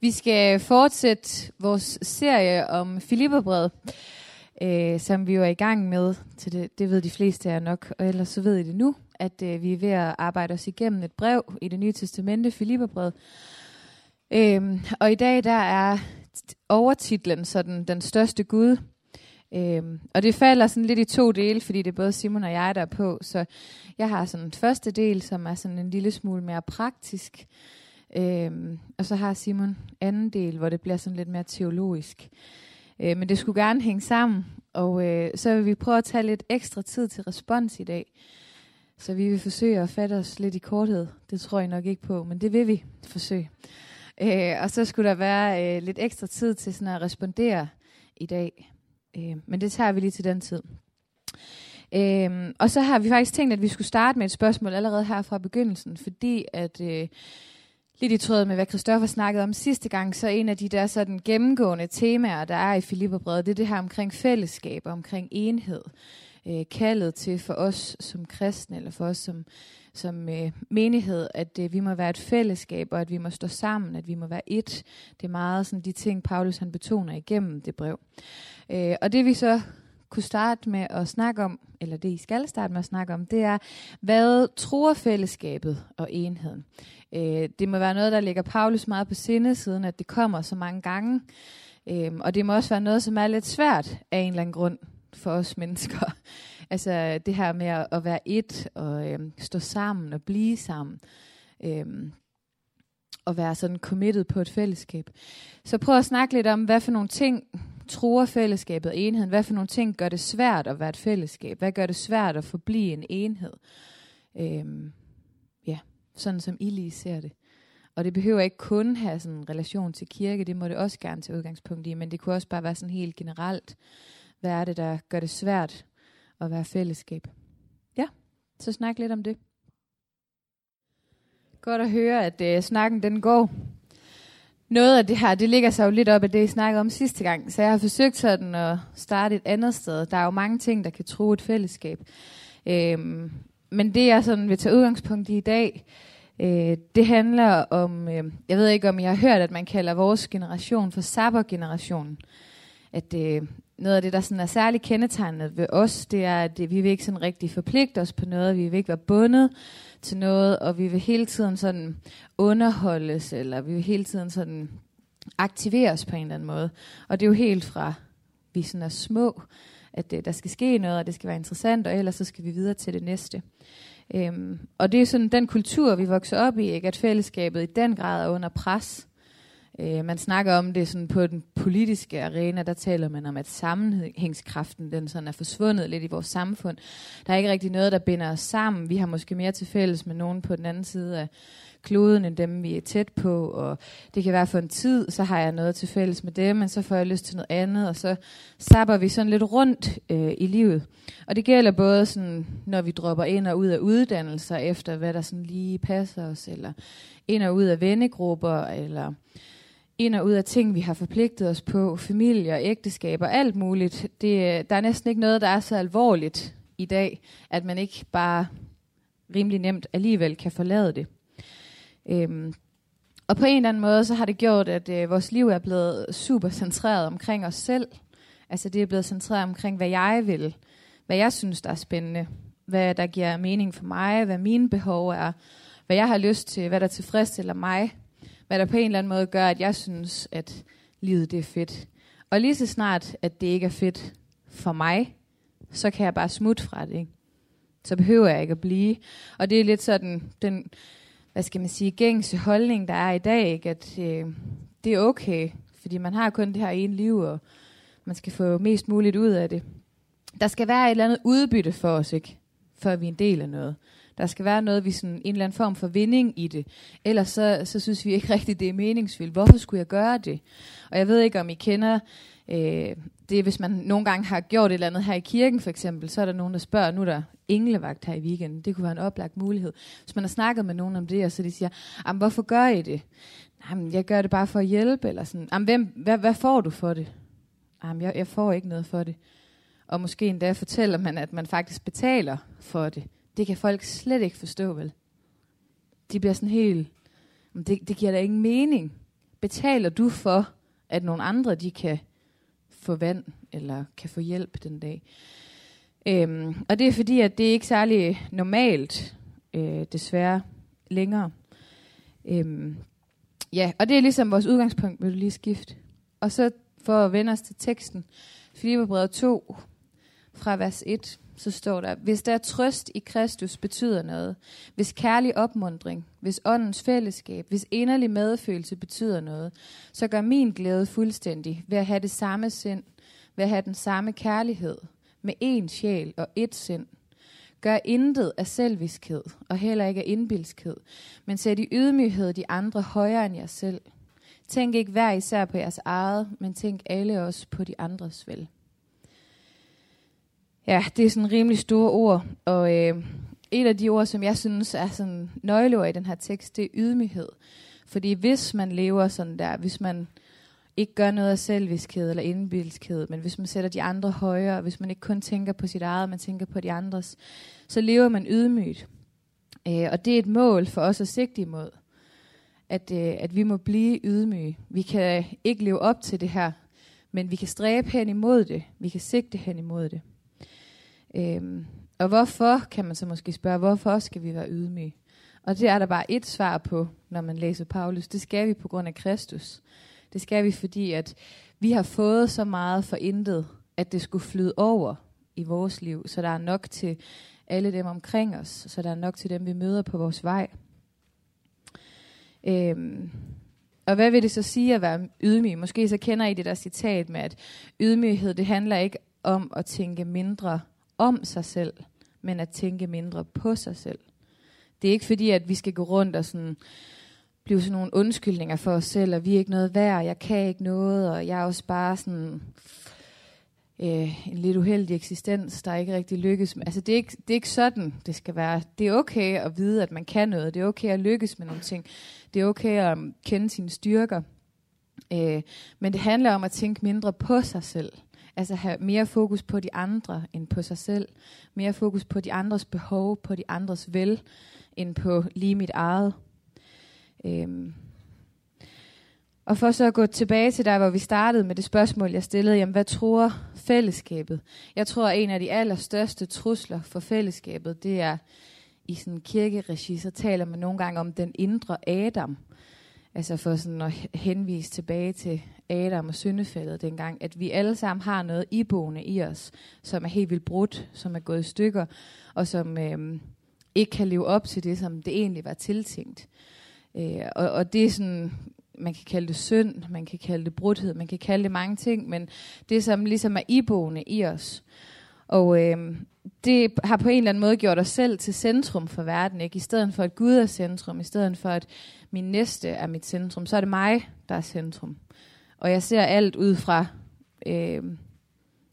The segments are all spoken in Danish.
Vi skal fortsætte vores serie om Filipperbrevet, øh, som vi jo er i gang med. Til det, det ved de fleste af jer nok, og ellers så ved I det nu, at øh, vi er ved at arbejde os igennem et brev i det nye testamente, Filipperbrevet. Øh, og i dag der er overtitlen sådan den største Gud. Øhm, og det falder sådan lidt i to dele, fordi det er både Simon og jeg, der er på. Så jeg har sådan en første del, som er sådan en lille smule mere praktisk. Øhm, og så har Simon anden del, hvor det bliver sådan lidt mere teologisk. Øh, men det skulle gerne hænge sammen, og øh, så vil vi prøve at tage lidt ekstra tid til respons i dag. Så vi vil forsøge at fatte os lidt i korthed. Det tror jeg nok ikke på, men det vil vi forsøge. Øh, og så skulle der være øh, lidt ekstra tid til sådan at respondere i dag. Øh, men det tager vi lige til den tid. Øh, og så har vi faktisk tænkt, at vi skulle starte med et spørgsmål allerede her fra begyndelsen, fordi at øh, lidt i tråd med, hvad Christoffer snakkede om sidste gang, så en af de der sådan gennemgående temaer, der er i Filipperbrevet, det er det her omkring fællesskab, omkring enhed. Øh, kaldet til for os som kristne, eller for os som, som øh, menighed, at øh, vi må være et fællesskab, og at vi må stå sammen, at vi må være et. Det er meget sådan de ting, Paulus han betoner igennem det brev. Øh, og det vi så kunne starte med at snakke om, eller det I skal starte med at snakke om, det er, hvad tror fællesskabet og enheden? Øh, det må være noget, der ligger Paulus meget på sinde, siden at det kommer så mange gange. Øh, og det må også være noget, som er lidt svært af en eller anden grund for os mennesker. altså det her med at være et, og øh, stå sammen og blive sammen. Øh, og være sådan committed på et fællesskab. Så prøv at snakke lidt om, hvad for nogle ting truer fællesskabet og enheden? Hvad for nogle ting gør det svært at være et fællesskab? Hvad gør det svært at forblive en enhed? Øhm, ja, sådan som I lige ser det. Og det behøver ikke kun have sådan en relation til kirke, det må det også gerne tage udgangspunkt i, men det kunne også bare være sådan helt generelt. Hvad er det, der gør det svært at være fællesskab? Ja, så snak lidt om det. Godt at høre, at øh, snakken den går. Noget af det her, det ligger sig jo lidt op af det, I snakkede om sidste gang. Så jeg har forsøgt sådan at starte et andet sted. Der er jo mange ting, der kan tro et fællesskab. Øhm, men det, jeg sådan vil tage udgangspunkt i i dag, øh, det handler om, øh, jeg ved ikke om I har hørt, at man kalder vores generation for sabbergenerationen. At øh, noget af det, der sådan er særligt kendetegnet ved os, det er, at vi vil ikke sådan rigtig forpligte os på noget, vi vil ikke være bundet til noget, og vi vil hele tiden sådan underholdes, eller vi vil hele tiden sådan aktiveres på en eller anden måde. Og det er jo helt fra, vi sådan er små, at det, der skal ske noget, og det skal være interessant, og ellers så skal vi videre til det næste. Øhm, og det er sådan den kultur, vi vokser op i, ikke? at fællesskabet i den grad er under pres. Øh, man snakker om det sådan på den politiske arena, der taler man om, at sammenhængskraften den sådan er forsvundet lidt i vores samfund. Der er ikke rigtig noget, der binder os sammen. Vi har måske mere til fælles med nogen på den anden side af kloden, end dem vi er tæt på, og det kan være for en tid, så har jeg noget til fælles med dem, men så får jeg lyst til noget andet, og så sapper vi sådan lidt rundt øh, i livet. Og det gælder både sådan, når vi dropper ind og ud af uddannelser, efter hvad der sådan lige passer os, eller ind og ud af vennegrupper, eller ind og ud af ting, vi har forpligtet os på, familie og ægteskaber, alt muligt. Det, der er næsten ikke noget, der er så alvorligt i dag, at man ikke bare rimelig nemt alligevel kan forlade det. Øhm, og på en eller anden måde, så har det gjort, at øh, vores liv er blevet super centreret omkring os selv. Altså det er blevet centreret omkring, hvad jeg vil, hvad jeg synes, der er spændende, hvad der giver mening for mig, hvad mine behov er, hvad jeg har lyst til, hvad der tilfredsstiller mig, hvad der på en eller anden måde gør, at jeg synes, at livet det er fedt. Og lige så snart, at det ikke er fedt for mig, så kan jeg bare smutte fra det. Ikke? Så behøver jeg ikke at blive. Og det er lidt sådan, den, hvad skal man sige, gængse holdning, der er i dag, ikke? at øh, det er okay, fordi man har kun det her ene liv, og man skal få mest muligt ud af det. Der skal være et eller andet udbytte for os, ikke? før vi er en del af noget. Der skal være noget, vi sådan, en eller anden form for vinding i det. Ellers så, så synes vi ikke rigtigt, det er meningsfyldt. Hvorfor skulle jeg gøre det? Og jeg ved ikke, om I kender øh, det, hvis man nogle gange har gjort et eller andet her i kirken for eksempel, så er der nogen, der spørger, nu er der englevagt her i weekenden. Det kunne være en oplagt mulighed. Hvis man har snakket med nogen om det, og så de siger, hvorfor gør I det? Jamen, jeg gør det bare for at hjælpe, eller sådan. Jamen, hvem, hvad, hvad får du for det? Jamen, jeg, jeg får ikke noget for det. Og måske endda fortæller man, at man faktisk betaler for det. Det kan folk slet ikke forstå, vel? De bliver sådan helt, det, det giver da ingen mening. betaler du for, at nogle andre de kan få vand, eller kan få hjælp den dag? Øhm, og det er fordi, at det er ikke særlig normalt, øh, desværre, længere. Øhm, ja, og det er ligesom vores udgangspunkt, vil du lige skifte. Og så for at vende os til teksten, Filipperbrevet 2, fra vers 1, så står der, hvis der er trøst i Kristus betyder noget, hvis kærlig opmundring, hvis åndens fællesskab, hvis inderlig medfølelse betyder noget, så gør min glæde fuldstændig ved at have det samme sind, ved at have den samme kærlighed, med én sjæl og ét sind. Gør intet af selviskhed og heller ikke af indbilskhed, men sæt i ydmyghed de andre højere end jer selv. Tænk ikke hver især på jeres eget, men tænk alle også på de andres vel. Ja, det er sådan rimelig store ord, og øh, et af de ord, som jeg synes er sådan nøgleord i den her tekst, det er ydmyghed. Fordi hvis man lever sådan der, hvis man ikke gør noget af selviskhed eller indbildskhed, men hvis man sætter de andre højere, hvis man ikke kun tænker på sit eget, man tænker på de andres, så lever man ydmygt. Øh, og det er et mål for os at sigte imod, at, øh, at vi må blive ydmyge. Vi kan ikke leve op til det her, men vi kan stræbe hen imod det. Vi kan sigte hen imod det. Øhm, og hvorfor, kan man så måske spørge, hvorfor skal vi være ydmyge? Og det er der bare et svar på, når man læser Paulus. Det skal vi på grund af Kristus. Det skal vi, fordi at vi har fået så meget for intet, at det skulle flyde over i vores liv, så der er nok til alle dem omkring os, så der er nok til dem, vi møder på vores vej. Øhm, og hvad vil det så sige at være ydmyg? Måske så kender I det der citat med, at ydmyghed, det handler ikke om at tænke mindre om sig selv, men at tænke mindre på sig selv. Det er ikke fordi, at vi skal gå rundt og sådan blive sådan nogle undskyldninger for os selv, og vi er ikke noget værd, jeg kan ikke noget, og jeg er også bare sådan øh, en lidt uheldig eksistens, der ikke rigtig lykkes. Altså det er, ikke, det er ikke sådan, det skal være. Det er okay at vide, at man kan noget. Det er okay at lykkes med nogle ting. Det er okay at um, kende sine styrker. Øh, men det handler om at tænke mindre på sig selv. Altså have mere fokus på de andre end på sig selv. Mere fokus på de andres behov, på de andres vel, end på lige mit eget. Øhm. Og for så at gå tilbage til der, hvor vi startede med det spørgsmål, jeg stillede, jamen hvad tror fællesskabet? Jeg tror, at en af de allerstørste trusler for fællesskabet, det er i sådan en kirkeregi, så taler man nogle gange om den indre Adam. Altså for sådan at henvise tilbage til Adam og syndefældet dengang, at vi alle sammen har noget iboende i os, som er helt vildt brudt, som er gået i stykker, og som øh, ikke kan leve op til det, som det egentlig var tiltænkt. Øh, og, og det er sådan, man kan kalde det synd, man kan kalde det brudhed, man kan kalde det mange ting, men det som ligesom er iboende i os. Og øh, det har på en eller anden måde gjort os selv til centrum for verden, ikke? I stedet for at Gud er centrum, i stedet for at min næste er mit centrum, så er det mig, der er centrum. Og jeg ser alt ud fra, øh,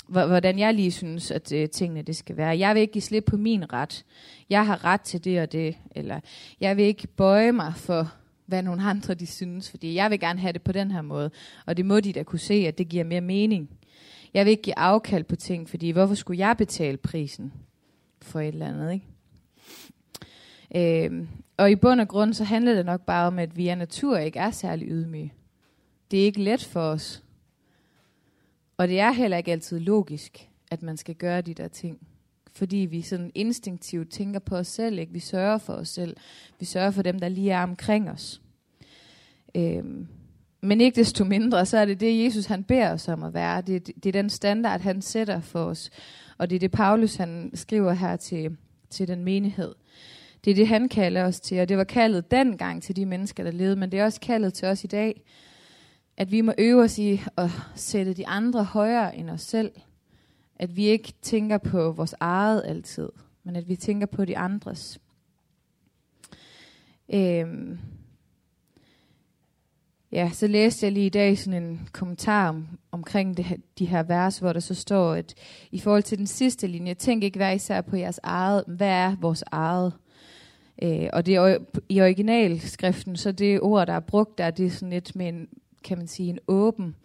hvordan jeg lige synes, at øh, tingene det skal være. Jeg vil ikke give slip på min ret. Jeg har ret til det og det. Eller jeg vil ikke bøje mig for, hvad nogle andre de synes, fordi jeg vil gerne have det på den her måde. Og det må de da kunne se, at det giver mere mening. Jeg vil ikke give afkald på ting, fordi hvorfor skulle jeg betale prisen for et eller andet, ikke? Øh, og i bund og grund, så handler det nok bare om, at vi af natur ikke er særlig ydmyge. Det er ikke let for os. Og det er heller ikke altid logisk, at man skal gøre de der ting. Fordi vi sådan instinktivt tænker på os selv, ikke? Vi sørger for os selv. Vi sørger for dem, der lige er omkring os. Øhm, men ikke desto mindre, så er det det, Jesus han beder os om at være. Det, det er den standard, han sætter for os. Og det er det, Paulus han skriver her til, til den menighed. Det er det, han kalder os til, og det var kaldet dengang til de mennesker, der levede, men det er også kaldet til os i dag, at vi må øve os i at sætte de andre højere end os selv. At vi ikke tænker på vores eget altid, men at vi tænker på de andres. Øhm. Ja, så læste jeg lige i dag sådan en kommentar om, omkring det, de her vers, hvor der så står, at i forhold til den sidste linje, tænk ikke hver især på jeres eget, hvad er vores eget? Øh, og det er i originalskriften, så det ord, der er brugt der, det er sådan lidt med en, kan man sige, en åben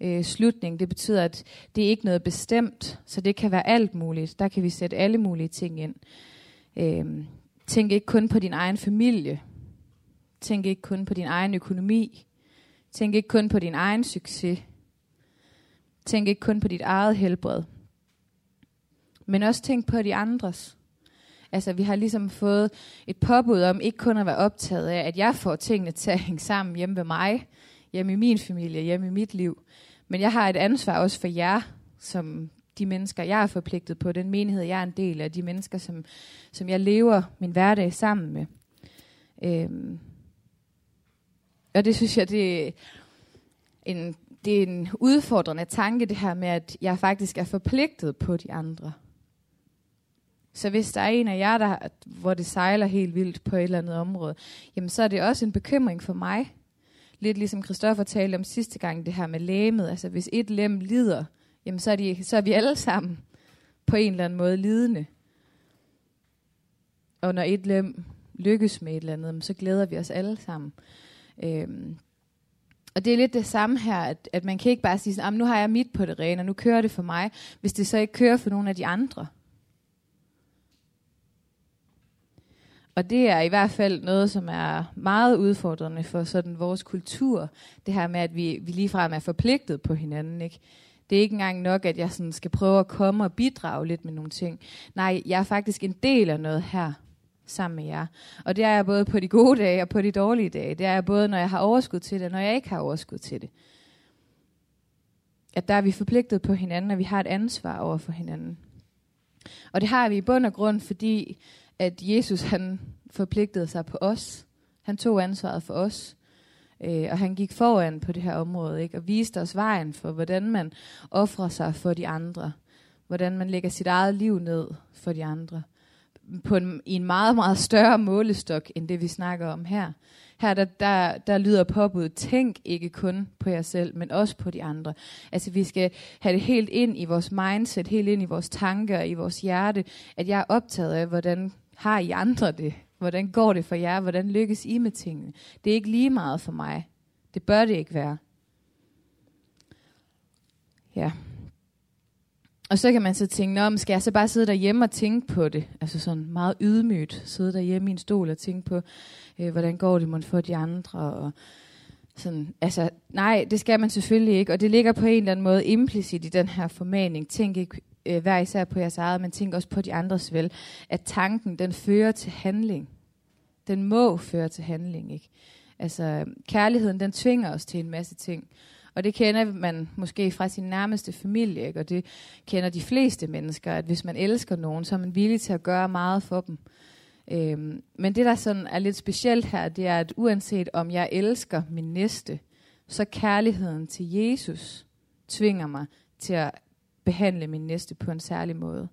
øh, slutning. Det betyder, at det er ikke noget bestemt, så det kan være alt muligt. Der kan vi sætte alle mulige ting ind. Øh, tænk ikke kun på din egen familie. Tænk ikke kun på din egen økonomi. Tænk ikke kun på din egen succes. Tænk ikke kun på dit eget helbred. Men også tænk på de andres. Altså, vi har ligesom fået et påbud om ikke kun at være optaget af, at jeg får tingene til at hænge sammen hjemme ved mig, hjemme i min familie, hjemme i mit liv. Men jeg har et ansvar også for jer, som de mennesker, jeg er forpligtet på, den menighed, jeg er en del af, de mennesker, som, som jeg lever min hverdag sammen med. Øhm. Og det synes jeg, det er, en, det er en udfordrende tanke, det her med, at jeg faktisk er forpligtet på de andre. Så hvis der er en af jer, der, hvor det sejler helt vildt på et eller andet område, jamen så er det også en bekymring for mig. Lidt ligesom Christoffer talte om sidste gang, det her med lægemet. Altså hvis et lem lider, jamen så er, de, så er vi alle sammen på en eller anden måde lidende. Og når et lem lykkes med et eller andet, så glæder vi os alle sammen. Øhm, og det er lidt det samme her, at, at man kan ikke bare sige, sådan, nu har jeg mit på det rene, og nu kører det for mig, hvis det så ikke kører for nogen af de andre. Og det er i hvert fald noget, som er meget udfordrende for sådan vores kultur. Det her med, at vi, vi ligefrem er forpligtet på hinanden. Ikke? Det er ikke engang nok, at jeg sådan skal prøve at komme og bidrage lidt med nogle ting. Nej, jeg er faktisk en del af noget her sammen med jer. Og det er jeg både på de gode dage og på de dårlige dage. Det er jeg både, når jeg har overskud til det, og når jeg ikke har overskud til det. At der er vi forpligtet på hinanden, og vi har et ansvar over for hinanden. Og det har vi i bund og grund, fordi at Jesus han forpligtede sig på os. Han tog ansvaret for os. Øh, og han gik foran på det her område, ikke? og viste os vejen for, hvordan man offrer sig for de andre. Hvordan man lægger sit eget liv ned for de andre. På en, I en meget, meget større målestok, end det vi snakker om her. Her der, der, der lyder påbud, tænk ikke kun på jer selv, men også på de andre. Altså vi skal have det helt ind i vores mindset, helt ind i vores tanker, i vores hjerte, at jeg er optaget af, hvordan har I andre det? Hvordan går det for jer? Hvordan lykkes I med tingene? Det er ikke lige meget for mig. Det bør det ikke være. Ja. Og så kan man så tænke, Nå, skal jeg så bare sidde derhjemme og tænke på det? Altså sådan meget ydmygt, sidde derhjemme i en stol og tænke på, øh, hvordan går det mon for de andre? Og sådan, altså, nej, det skal man selvfølgelig ikke. Og det ligger på en eller anden måde implicit i den her formaning. Tænk ikke øh, hver især på jeres eget, men tænk også på de andres vel, at tanken, den fører til handling. Den må føre til handling, ikke? Altså, kærligheden, den tvinger os til en masse ting. Og det kender man måske fra sin nærmeste familie, ikke? og det kender de fleste mennesker, at hvis man elsker nogen, så er man villig til at gøre meget for dem. Øhm, men det, der sådan er lidt specielt her, det er, at uanset om jeg elsker min næste, så kærligheden til Jesus tvinger mig til at behandle min næste på en særlig måde.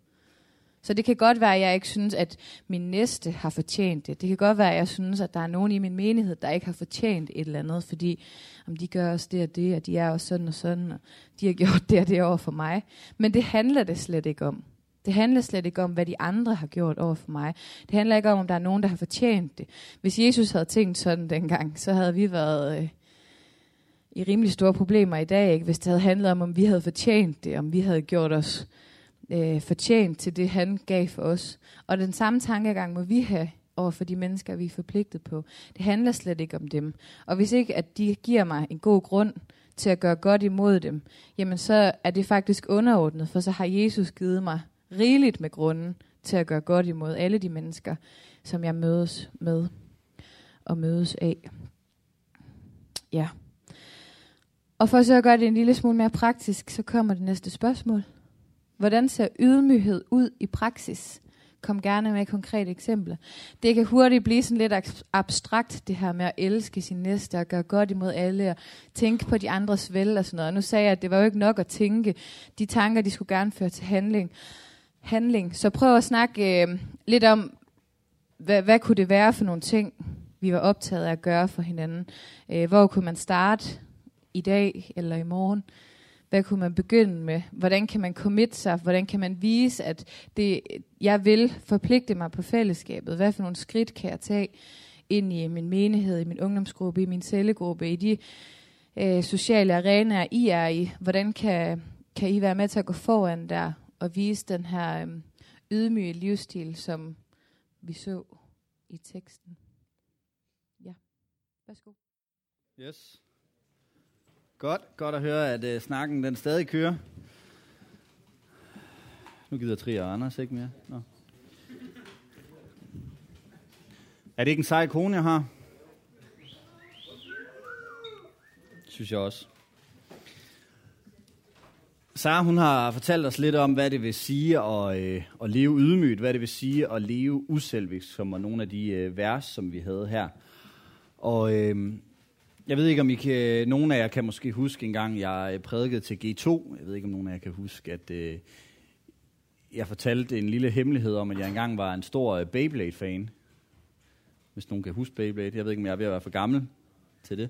Så det kan godt være, at jeg ikke synes, at min næste har fortjent det. Det kan godt være, at jeg synes, at der er nogen i min menighed, der ikke har fortjent et eller andet, fordi om de gør også det og det, og de er også sådan og sådan, og de har gjort det og det over for mig. Men det handler det slet ikke om. Det handler slet ikke om, hvad de andre har gjort over for mig. Det handler ikke om, om der er nogen, der har fortjent det. Hvis Jesus havde tænkt sådan dengang, så havde vi været øh, i rimelig store problemer i dag, ikke? hvis det havde handlet om, om vi havde fortjent det, om vi havde gjort os øh, fortjent til det, han gav for os. Og den samme tankegang må vi have over for de mennesker, vi er forpligtet på. Det handler slet ikke om dem. Og hvis ikke, at de giver mig en god grund til at gøre godt imod dem, jamen så er det faktisk underordnet, for så har Jesus givet mig rigeligt med grunden til at gøre godt imod alle de mennesker, som jeg mødes med og mødes af. Ja. Og for så at gøre det en lille smule mere praktisk, så kommer det næste spørgsmål. Hvordan ser ydmyghed ud i praksis? Kom gerne med konkrete eksempler. Det kan hurtigt blive sådan lidt abstrakt, det her med at elske sin næste og gøre godt imod alle og tænke på de andres vel og sådan noget. Og nu sagde jeg, at det var jo ikke nok at tænke. De tanker, de skulle gerne føre til handling. handling. Så prøv at snakke øh, lidt om, hvad, hvad kunne det være for nogle ting, vi var optaget af at gøre for hinanden. Øh, hvor kunne man starte? i dag eller i morgen? Hvad kunne man begynde med? Hvordan kan man commit sig? Hvordan kan man vise, at det, jeg vil forpligte mig på fællesskabet? Hvad for nogle skridt kan jeg tage ind i min menighed, i min ungdomsgruppe, i min cellegruppe, i de øh, sociale arenaer, I er i? Hvordan kan, kan I være med til at gå foran der og vise den her øh, ydmyge livsstil, som vi så i teksten? Ja, værsgo. Yes. Godt, godt at høre, at uh, snakken den stadig kører. Nu gider Trier og Anders ikke mere. Nå. Er det ikke en sej kone, jeg har? Synes jeg også. Sara, hun har fortalt os lidt om, hvad det vil sige at, øh, at leve ydmygt, hvad det vil sige at leve uselvisk, som var nogle af de øh, vers, som vi havde her. Og øh, jeg ved ikke, om I kan, nogen af jer kan måske huske en gang, jeg øh, prædikede til G2. Jeg ved ikke, om nogen af jer kan huske, at øh, jeg fortalte en lille hemmelighed om, at jeg engang var en stor øh, Beyblade-fan. Hvis nogen kan huske Beyblade. Jeg ved ikke, om jeg er ved at være for gammel til det.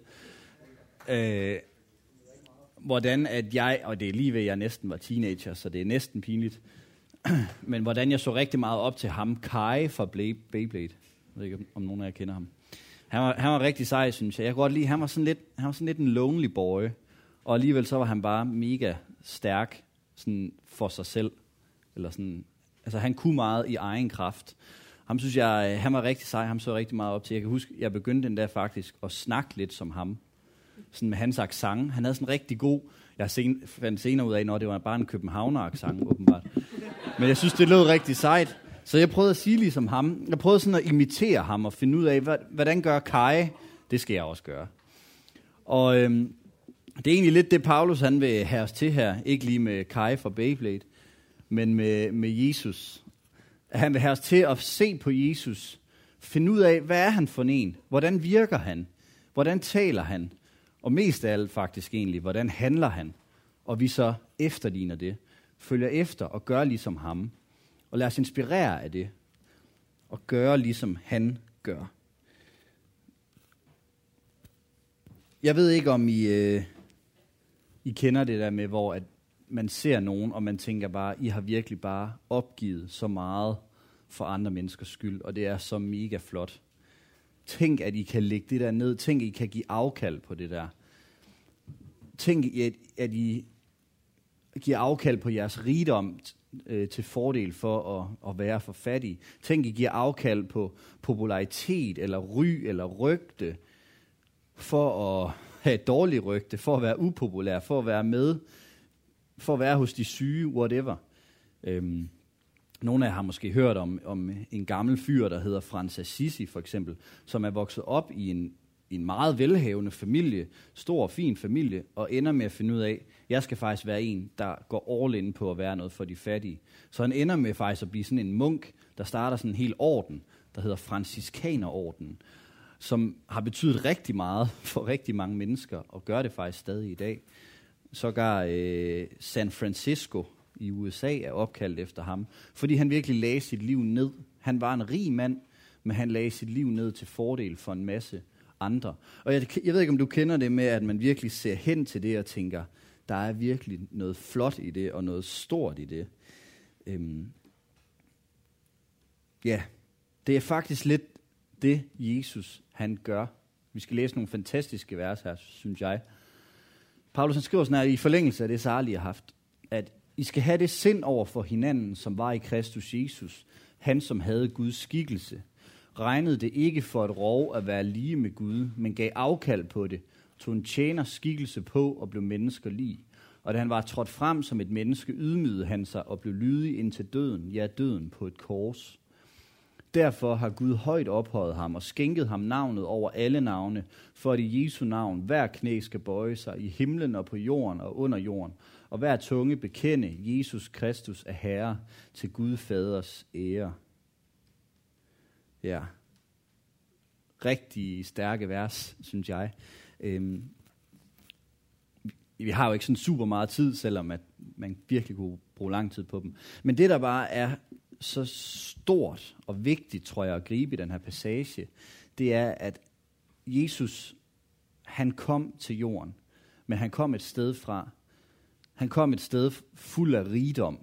Øh, hvordan at jeg, og det er lige ved, at jeg næsten var teenager, så det er næsten pinligt, men hvordan jeg så rigtig meget op til ham, Kai fra Beyblade. Jeg ved ikke, om nogen af jer kender ham. Han var, han var rigtig sej, synes jeg. Jeg kunne godt lide, han var sådan lidt, han var sådan lidt en lonely boy, og alligevel så var han bare mega stærk sådan for sig selv. Eller sådan, altså han kunne meget i egen kraft. Ham synes jeg, øh, han var rigtig sej, ham så rigtig meget op til. Jeg kan huske, jeg begyndte den der faktisk at snakke lidt som ham sådan med hans accent. Han havde sådan en rigtig god, jeg sen, fandt senere ud af, når det var bare en københavner accent åbenbart. Men jeg synes, det lød rigtig sejt. Så jeg prøvede at sige ligesom ham. Jeg prøvede sådan at imitere ham og finde ud af, hvordan gør Kai? Det skal jeg også gøre. Og øhm, det er egentlig lidt det, Paulus han vil have os til her. Ikke lige med Kai fra Beyblade, men med, med Jesus. Han vil have os til at se på Jesus. Finde ud af, hvad er han for en? Hvordan virker han? Hvordan taler han? Og mest af alt faktisk egentlig, hvordan handler han? Og vi så efterligner det, følger efter og gør ligesom ham. Og lad os inspirere af det, og gøre ligesom han gør. Jeg ved ikke, om I, øh, I kender det der med, hvor at man ser nogen, og man tænker bare, I har virkelig bare opgivet så meget for andre menneskers skyld, og det er så mega flot. Tænk, at I kan lægge det der ned. Tænk, at I kan give afkald på det der. Tænk, at, at I giver afkald på jeres rigdom øh, til fordel for at, at være for fattig. Tænk, I giver afkald på popularitet, eller ry, eller rygte, for at have et dårligt rygte, for at være upopulær, for at være med, for at være hos de syge, whatever. Øhm, nogle af jer har måske hørt om, om en gammel fyr, der hedder Frans Assisi for eksempel, som er vokset op i en, i en meget velhavende familie, stor og fin familie, og ender med at finde ud af, at jeg skal faktisk være en, der går all in på at være noget for de fattige. Så han ender med faktisk at blive sådan en munk, der starter sådan en hel orden, der hedder Franciskanerorden, som har betydet rigtig meget for rigtig mange mennesker, og gør det faktisk stadig i dag. Sågar øh, San Francisco i USA er opkaldt efter ham, fordi han virkelig lagde sit liv ned. Han var en rig mand, men han lagde sit liv ned til fordel for en masse andre. Og jeg, jeg ved ikke, om du kender det med, at man virkelig ser hen til det og tænker, der er virkelig noget flot i det, og noget stort i det. Øhm, ja, det er faktisk lidt det, Jesus han gør. Vi skal læse nogle fantastiske vers her, synes jeg. Paulus han skriver sådan her, i forlængelse af det, Sarli har haft, at I skal have det sind over for hinanden, som var i Kristus Jesus, han som havde Guds skikkelse, regnede det ikke for et rov at være lige med Gud, men gav afkald på det, tog en tjener skikkelse på og blev mennesker lige. Og da han var trådt frem som et menneske, ydmygede han sig og blev lydig indtil døden, ja døden på et kors. Derfor har Gud højt ophøjet ham og skænket ham navnet over alle navne, for at i Jesu navn hver knæ skal bøje sig i himlen og på jorden og under jorden, og hver tunge bekende Jesus Kristus er Herre til Gud Faders ære. Ja. Rigtig stærke vers, synes jeg. Øhm, vi har jo ikke sådan super meget tid, selvom at man virkelig kunne bruge lang tid på dem. Men det, der bare er så stort og vigtigt, tror jeg, at gribe i den her passage, det er, at Jesus, han kom til jorden, men han kom et sted fra. Han kom et sted fuld af rigdom.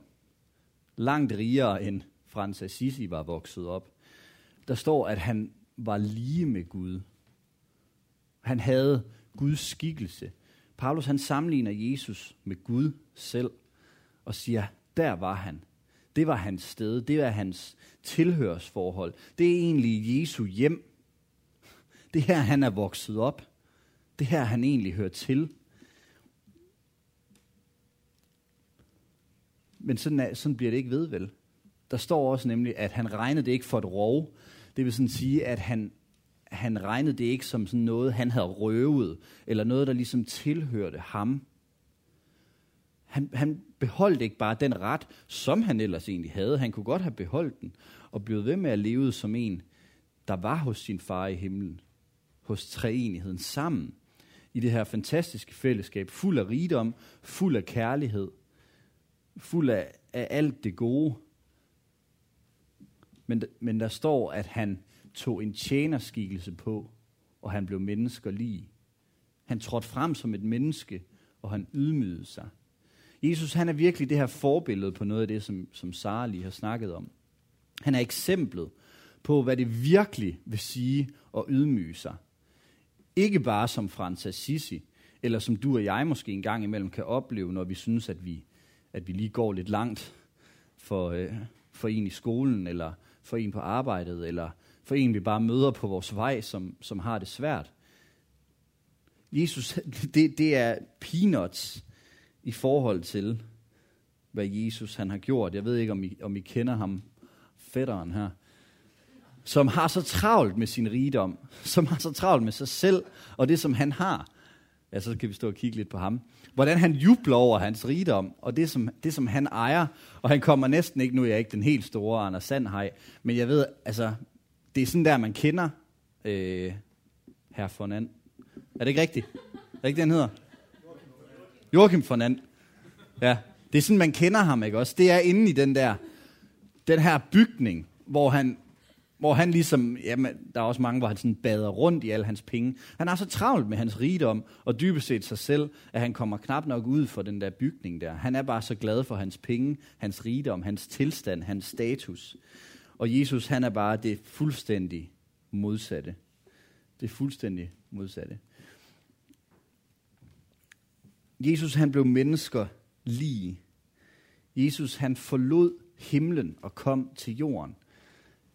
Langt rigere end Frans Assisi var vokset op der står, at han var lige med Gud. Han havde Guds skikkelse. Paulus han sammenligner Jesus med Gud selv og siger, der var han. Det var hans sted, det var hans tilhørsforhold. Det er egentlig Jesu hjem. Det her, han er vokset op. Det her, han egentlig hører til. Men sådan, er, sådan bliver det ikke ved, vel? Der står også nemlig, at han regnede det ikke for et rov, det vil sådan sige, at han, han regnede det ikke som sådan noget, han havde røvet, eller noget, der ligesom tilhørte ham. Han, han beholdt ikke bare den ret, som han ellers egentlig havde. Han kunne godt have beholdt den, og blevet ved med at leve som en, der var hos sin far i himlen, hos treenigheden sammen, i det her fantastiske fællesskab, fuld af rigdom, fuld af kærlighed, fuld af, af alt det gode. Men, men der står, at han tog en tjenerskikkelse på, og han blev menneskerlig. Han trådte frem som et menneske, og han ydmygede sig. Jesus han er virkelig det her forbillede på noget af det, som, som Sara lige har snakket om. Han er eksemplet på, hvad det virkelig vil sige at ydmyge sig. Ikke bare som Frans Assisi, eller som du og jeg måske en gang imellem kan opleve, når vi synes, at vi, at vi lige går lidt langt for, øh, for en i skolen, eller for en på arbejdet, eller for en, vi bare møder på vores vej, som, som har det svært. Jesus, det, det er peanuts i forhold til, hvad Jesus han har gjort. Jeg ved ikke, om I, om I kender ham, fætteren her, som har så travlt med sin rigdom, som har så travlt med sig selv, og det, som han har. Ja, så kan vi stå og kigge lidt på ham. Hvordan han jubler over hans rigdom, og det som, det, som han ejer. Og han kommer næsten ikke, nu er jeg ikke den helt store Anders Sandhej, men jeg ved, altså, det er sådan der, man kender øh, herr Fornand. Er det ikke rigtigt? Er det ikke det, han hedder? Joachim Fornand. Ja, det er sådan, man kender ham, ikke også? Det er inde i den der, den her bygning, hvor han, hvor han ligesom, jamen, der er også mange, hvor han sådan bader rundt i alle hans penge. Han er så travlt med hans rigdom, og dybest set sig selv, at han kommer knap nok ud for den der bygning der. Han er bare så glad for hans penge, hans rigdom, hans tilstand, hans status. Og Jesus, han er bare det fuldstændig modsatte. Det fuldstændig modsatte. Jesus, han blev mennesker lige. Jesus, han forlod himlen og kom til jorden.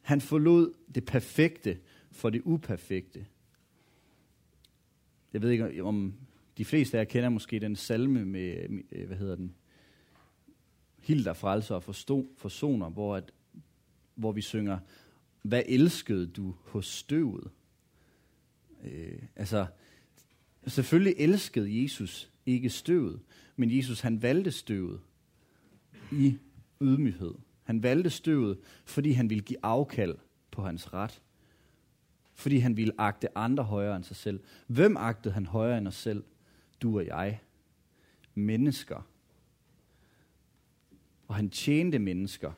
Han forlod det perfekte for det uperfekte. Jeg ved ikke, om de fleste af jer kender måske den salme med, hvad hedder den, Hilder frelser og forstå, forsoner, hvor, at, hvor vi synger, hvad elskede du hos støvet? Øh, altså, selvfølgelig elskede Jesus ikke støvet, men Jesus han valgte støvet i ydmyghed. Han valgte støvet, fordi han ville give afkald på hans ret. Fordi han ville agte andre højere end sig selv. Hvem agtede han højere end os selv? Du og jeg. Mennesker. Og han tjente mennesker.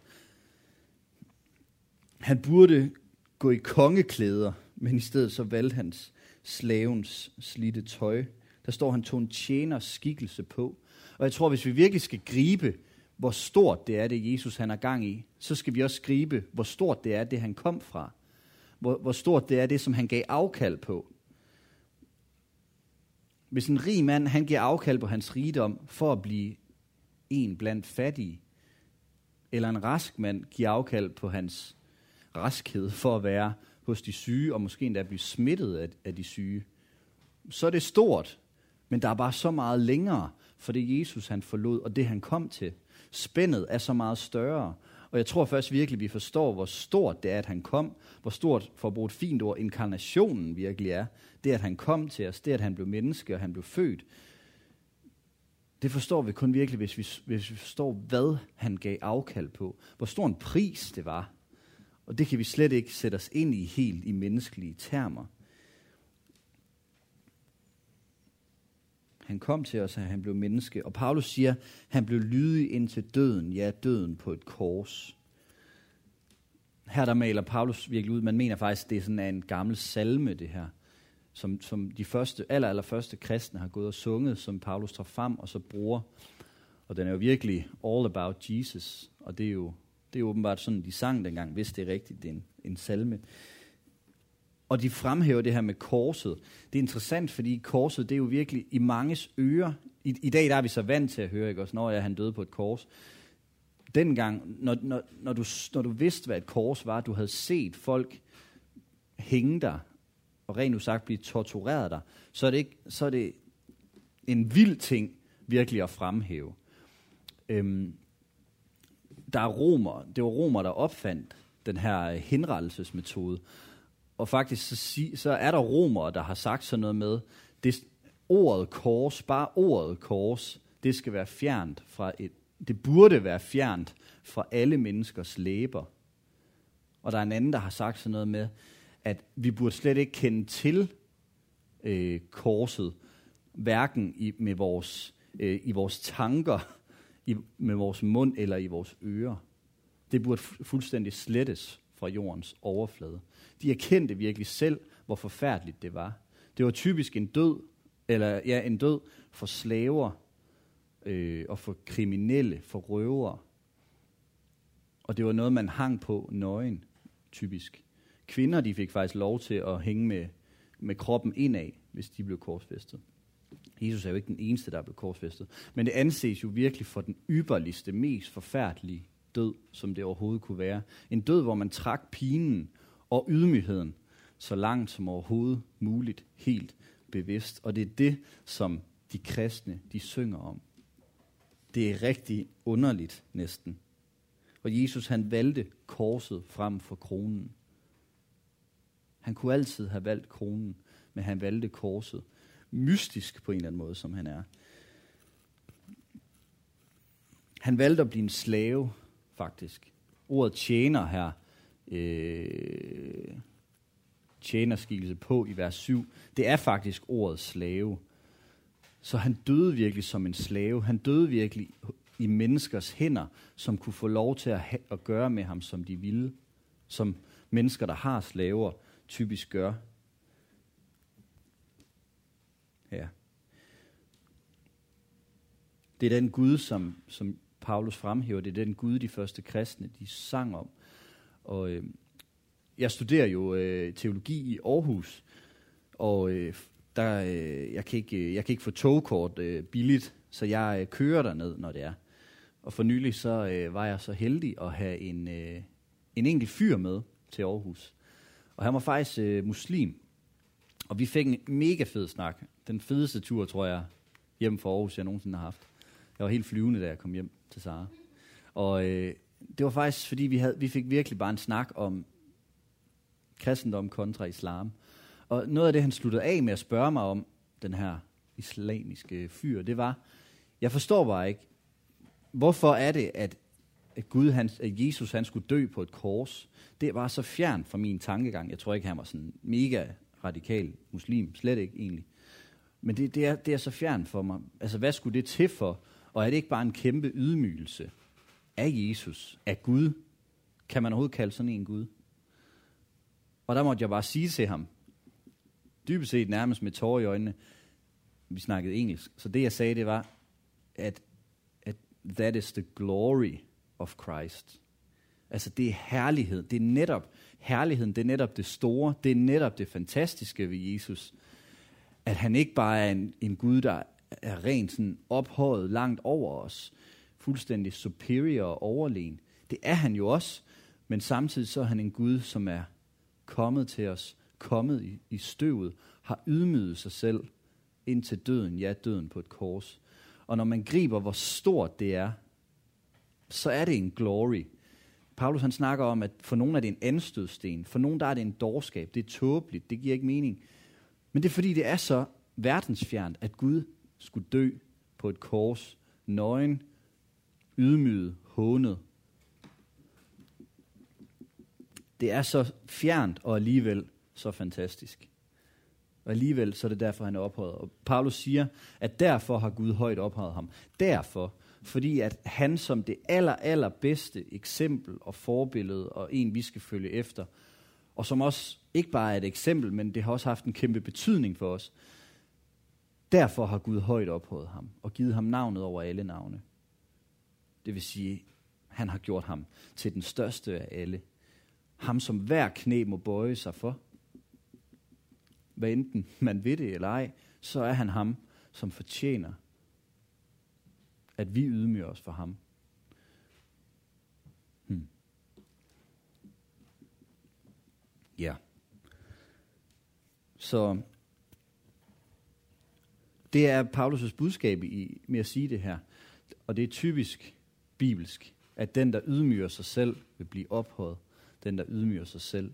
Han burde gå i kongeklæder, men i stedet så valgte hans slavens slitte tøj. Der står, han tog en tjeners skikkelse på. Og jeg tror, hvis vi virkelig skal gribe hvor stort det er, det Jesus han er gang i, så skal vi også skrive, hvor stort det er, det han kom fra. Hvor, hvor stort det er, det som han gav afkald på. Hvis en rig mand, han giver afkald på hans rigdom for at blive en blandt fattige, eller en rask mand giver afkald på hans raskhed for at være hos de syge, og måske endda blive smittet af, af de syge, så er det stort, men der er bare så meget længere for det Jesus han forlod, og det han kom til spændet er så meget større. Og jeg tror først virkelig, vi forstår, hvor stort det er, at han kom. Hvor stort, for at bruge et fint ord, inkarnationen virkelig er. Det, at han kom til os. Det, at han blev menneske, og han blev født. Det forstår vi kun virkelig, hvis vi, hvis vi forstår, hvad han gav afkald på. Hvor stor en pris det var. Og det kan vi slet ikke sætte os ind i helt i menneskelige termer. Han kom til os, og han blev menneske. Og Paulus siger, han blev lydig indtil døden, ja, døden på et kors. Her der maler Paulus virkelig ud, man mener faktisk, det er sådan en gammel salme, det her, som, som de første, aller, aller første kristne har gået og sunget, som Paulus tager frem og så bruger. Og den er jo virkelig all about Jesus, og det er jo, det er åbenbart sådan, de sang dengang, hvis det er rigtigt, det er en, en salme. Og de fremhæver det her med korset. Det er interessant, fordi korset, det er jo virkelig i manges ører. I, i dag der er vi så vant til at høre, ikke også, når jeg han døde på et kors. Dengang, når, når, når, du, når du vidste, hvad et kors var, du havde set folk hænge der, og rent usagt blive tortureret der, så er det, ikke, så er det en vild ting virkelig at fremhæve. Øhm, der er romer, det var romer, der opfandt den her øh, henrettelsesmetode. Og faktisk så, så er der romere, der har sagt sådan noget med, det, ordet kors, bare ordet kors, det skal være fjernt fra et, det burde være fjernt fra alle menneskers læber. Og der er en anden, der har sagt sådan noget med, at vi burde slet ikke kende til øh, korset, hverken i, med vores, øh, i vores tanker, i, med vores mund eller i vores ører. Det burde fuldstændig slettes fra jordens overflade. De erkendte virkelig selv, hvor forfærdeligt det var. Det var typisk en død, eller ja, en død for slaver øh, og for kriminelle, for røvere. Og det var noget, man hang på nøgen, typisk. Kvinder, de fik faktisk lov til at hænge med, med kroppen indad, hvis de blev korsfæstet. Jesus er jo ikke den eneste, der blev korsfæstet. Men det anses jo virkelig for den ypperligste, mest forfærdelige død, som det overhovedet kunne være. En død, hvor man trak pinen og ydmygheden så langt som overhovedet muligt, helt bevidst. Og det er det, som de kristne, de synger om. Det er rigtig underligt næsten. Og Jesus han valgte korset frem for kronen. Han kunne altid have valgt kronen, men han valgte korset. Mystisk på en eller anden måde, som han er. Han valgte at blive en slave, faktisk. Ordet tjener her, øh, tjenerskikkelse på i vers 7, det er faktisk ordet slave. Så han døde virkelig som en slave. Han døde virkelig i menneskers hænder, som kunne få lov til at, ha- at gøre med ham, som de ville. Som mennesker, der har slaver, typisk gør. Ja. Det er den Gud, som, som Paulus fremhæver. Det er den Gud, de første kristne, de sang om. Og øh, jeg studerer jo øh, teologi i Aarhus, og øh, der, øh, jeg, kan ikke, øh, jeg kan ikke få togkort øh, billigt, så jeg øh, kører derned, når det er. Og for nylig så øh, var jeg så heldig at have en, øh, en enkelt fyr med til Aarhus. Og han var faktisk øh, muslim. Og vi fik en mega fed snak. Den fedeste tur, tror jeg, hjem fra Aarhus, jeg nogensinde har haft. Jeg var helt flyvende, da jeg kom hjem til Sara. Og øh, det var faktisk, fordi vi, havde, vi fik virkelig bare en snak om kristendom kontra islam. Og noget af det, han sluttede af med at spørge mig om, den her islamiske fyr, det var, jeg forstår bare ikke, hvorfor er det, at, at Gud, han, at Jesus, han skulle dø på et kors? Det var så fjern fra min tankegang. Jeg tror ikke, han var sådan mega radikal muslim. Slet ikke egentlig. Men det, det, er, det er så fjern for mig. Altså, hvad skulle det til for? Og er det ikke bare en kæmpe ydmygelse af Jesus, af Gud? Kan man overhovedet kalde sådan en Gud? Og der måtte jeg bare sige til ham, dybest set nærmest med tårer i øjnene, vi snakkede engelsk, så det jeg sagde, det var, at, at that is the glory of Christ. Altså det er herlighed, det er netop herligheden, det er netop det store, det er netop det fantastiske ved Jesus. At han ikke bare er en, en Gud, der er rent sådan ophøjet langt over os, fuldstændig superior og overlegen. Det er han jo også, men samtidig så er han en Gud, som er kommet til os, kommet i, i støvet, har ydmyget sig selv ind til døden, ja, døden på et kors. Og når man griber, hvor stort det er, så er det en glory. Paulus han snakker om, at for nogen er det en anstødsten, for nogen der er det en dårskab, det er tåbeligt, det giver ikke mening. Men det er fordi, det er så verdensfjernt, at Gud skulle dø på et kors, nøgen, ydmyget, hånet. Det er så fjernt og alligevel så fantastisk. Og alligevel så er det derfor, han er ophøjet. Og Paulus siger, at derfor har Gud højt ophøjet ham. Derfor, fordi at han som det aller, aller bedste eksempel og forbillede, og en vi skal følge efter, og som også ikke bare er et eksempel, men det har også haft en kæmpe betydning for os. Derfor har Gud højt ophøjet ham, og givet ham navnet over alle navne. Det vil sige, han har gjort ham til den største af alle. Ham, som hver knæ må bøje sig for. Hvad enten man ved det eller ej, så er han ham, som fortjener, at vi ydmyger os for ham. Hmm. Ja. Så det er Paulus' budskab i, med at sige det her. Og det er typisk bibelsk, at den, der ydmyger sig selv, vil blive ophøjet. Den, der ydmyger sig selv,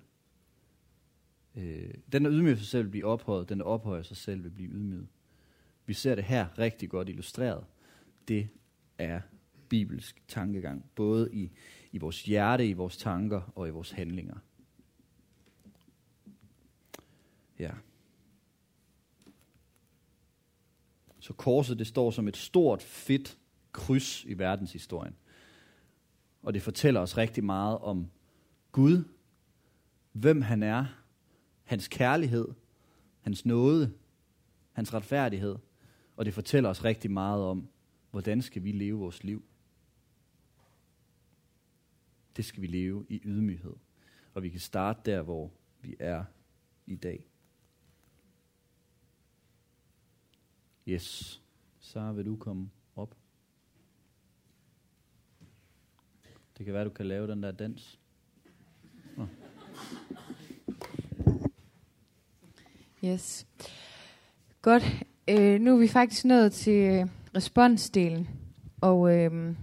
øh, den, der ydmyger sig selv, vil blive ophøjet. Den, der ophøjer sig selv, vil blive ydmyget. Vi ser det her rigtig godt illustreret. Det er bibelsk tankegang, både i, i vores hjerte, i vores tanker og i vores handlinger. Ja. Så korset, det står som et stort, fedt kryds i verdenshistorien. Og det fortæller os rigtig meget om Gud, hvem han er, hans kærlighed, hans nåde, hans retfærdighed. Og det fortæller os rigtig meget om, hvordan skal vi leve vores liv. Det skal vi leve i ydmyghed. Og vi kan starte der, hvor vi er i dag. Yes. Så vil du komme op. Det kan være, du kan lave den der dans. Nå. Yes. Godt. Øh, nu er vi faktisk nået til øh, responsdelen. Og øh,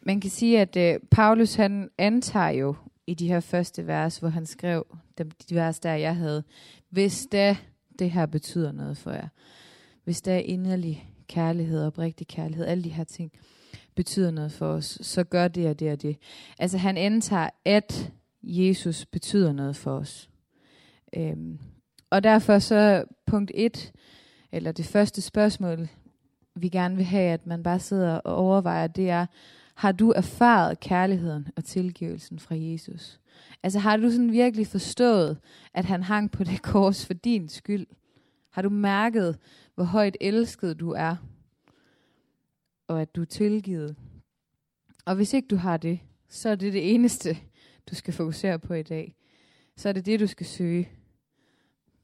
man kan sige, at øh, Paulus han antager jo i de her første vers, hvor han skrev de, de vers, der jeg havde, hvis da det her betyder noget for jer, hvis der er inderlig kærlighed og oprigtig kærlighed, alle de her ting betyder noget for os, så gør det og det og det. Altså han antager, at Jesus betyder noget for os. Øhm, og derfor så punkt 1, eller det første spørgsmål, vi gerne vil have, at man bare sidder og overvejer, det er, har du erfaret kærligheden og tilgivelsen fra Jesus? Altså har du sådan virkelig forstået, at han hang på det kors for din skyld? Har du mærket, hvor højt elsket du er? Og at du er tilgivet? Og hvis ikke du har det, så er det det eneste, du skal fokusere på i dag. Så er det det, du skal søge.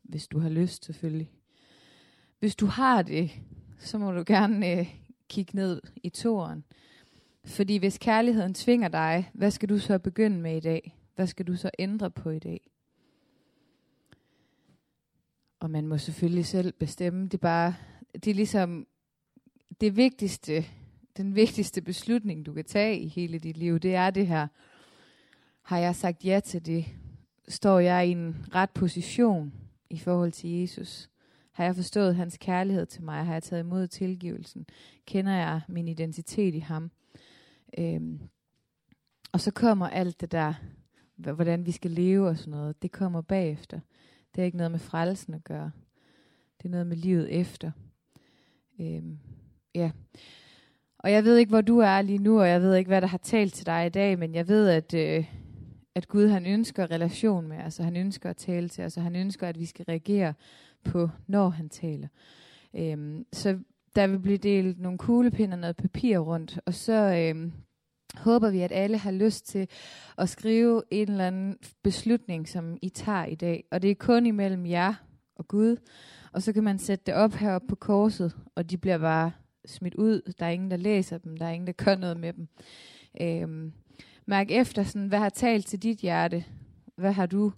Hvis du har lyst, selvfølgelig. Hvis du har det, så må du gerne øh, kigge ned i toren. Fordi hvis kærligheden tvinger dig, hvad skal du så begynde med i dag? Hvad skal du så ændre på i dag? Og man må selvfølgelig selv bestemme. Det er bare, det er ligesom det vigtigste, den vigtigste beslutning, du kan tage i hele dit liv, det er det her. Har jeg sagt ja til det? Står jeg i en ret position i forhold til Jesus? Har jeg forstået hans kærlighed til mig? Har jeg taget imod tilgivelsen? Kender jeg min identitet i ham? Øhm, og så kommer alt det der, hvordan vi skal leve og sådan noget, det kommer bagefter. Det er ikke noget med frelsen at gøre. Det er noget med livet efter. Øhm, ja. Og jeg ved ikke, hvor du er lige nu, og jeg ved ikke, hvad der har talt til dig i dag, men jeg ved, at, øh, at Gud han ønsker relation med os, og han ønsker at tale til os, og han ønsker, at vi skal reagere på, når han taler. Øhm, så der vil blive delt nogle kuglepinder og noget papir rundt, og så øhm, håber vi, at alle har lyst til at skrive en eller anden beslutning, som I tager i dag. Og det er kun imellem jer og Gud. Og så kan man sætte det op heroppe på korset, og de bliver bare smidt ud. Der er ingen, der læser dem. Der er ingen, der gør noget med dem. Øhm, mærk efter, sådan, hvad har talt til dit hjerte? Hvad har du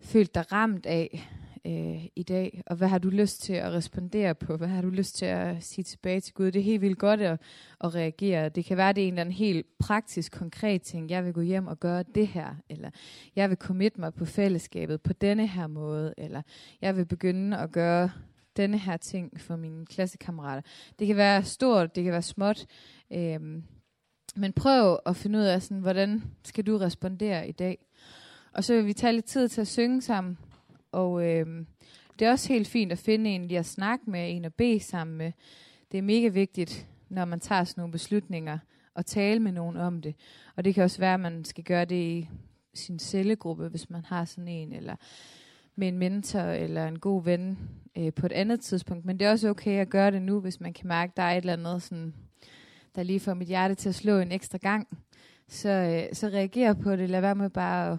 følt dig ramt af? Øh, i dag, og hvad har du lyst til at respondere på? Hvad har du lyst til at sige tilbage til Gud? Det er helt vildt godt at, at reagere. Det kan være, det er en eller anden helt praktisk, konkret ting. Jeg vil gå hjem og gøre det her, eller jeg vil commit mig på fællesskabet på denne her måde, eller jeg vil begynde at gøre denne her ting for mine klassekammerater. Det kan være stort, det kan være småt, øh, men prøv at finde ud af, sådan, hvordan skal du respondere i dag? Og så vil vi tage lidt tid til at synge sammen. Og øh, det er også helt fint at finde en lige at snakke med, en at bede sammen med. Det er mega vigtigt, når man tager sådan nogle beslutninger, at tale med nogen om det. Og det kan også være, at man skal gøre det i sin cellegruppe, hvis man har sådan en, eller med en mentor eller en god ven øh, på et andet tidspunkt. Men det er også okay at gøre det nu, hvis man kan mærke, at der er et eller andet, sådan, der lige får mit hjerte til at slå en ekstra gang. Så, øh, så reager på det. Lad være med bare at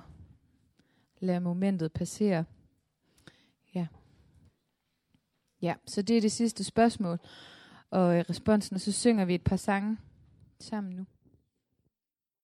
lade momentet passere. Ja, så det er det sidste spørgsmål og øh, responsen, og så synger vi et par sange sammen nu.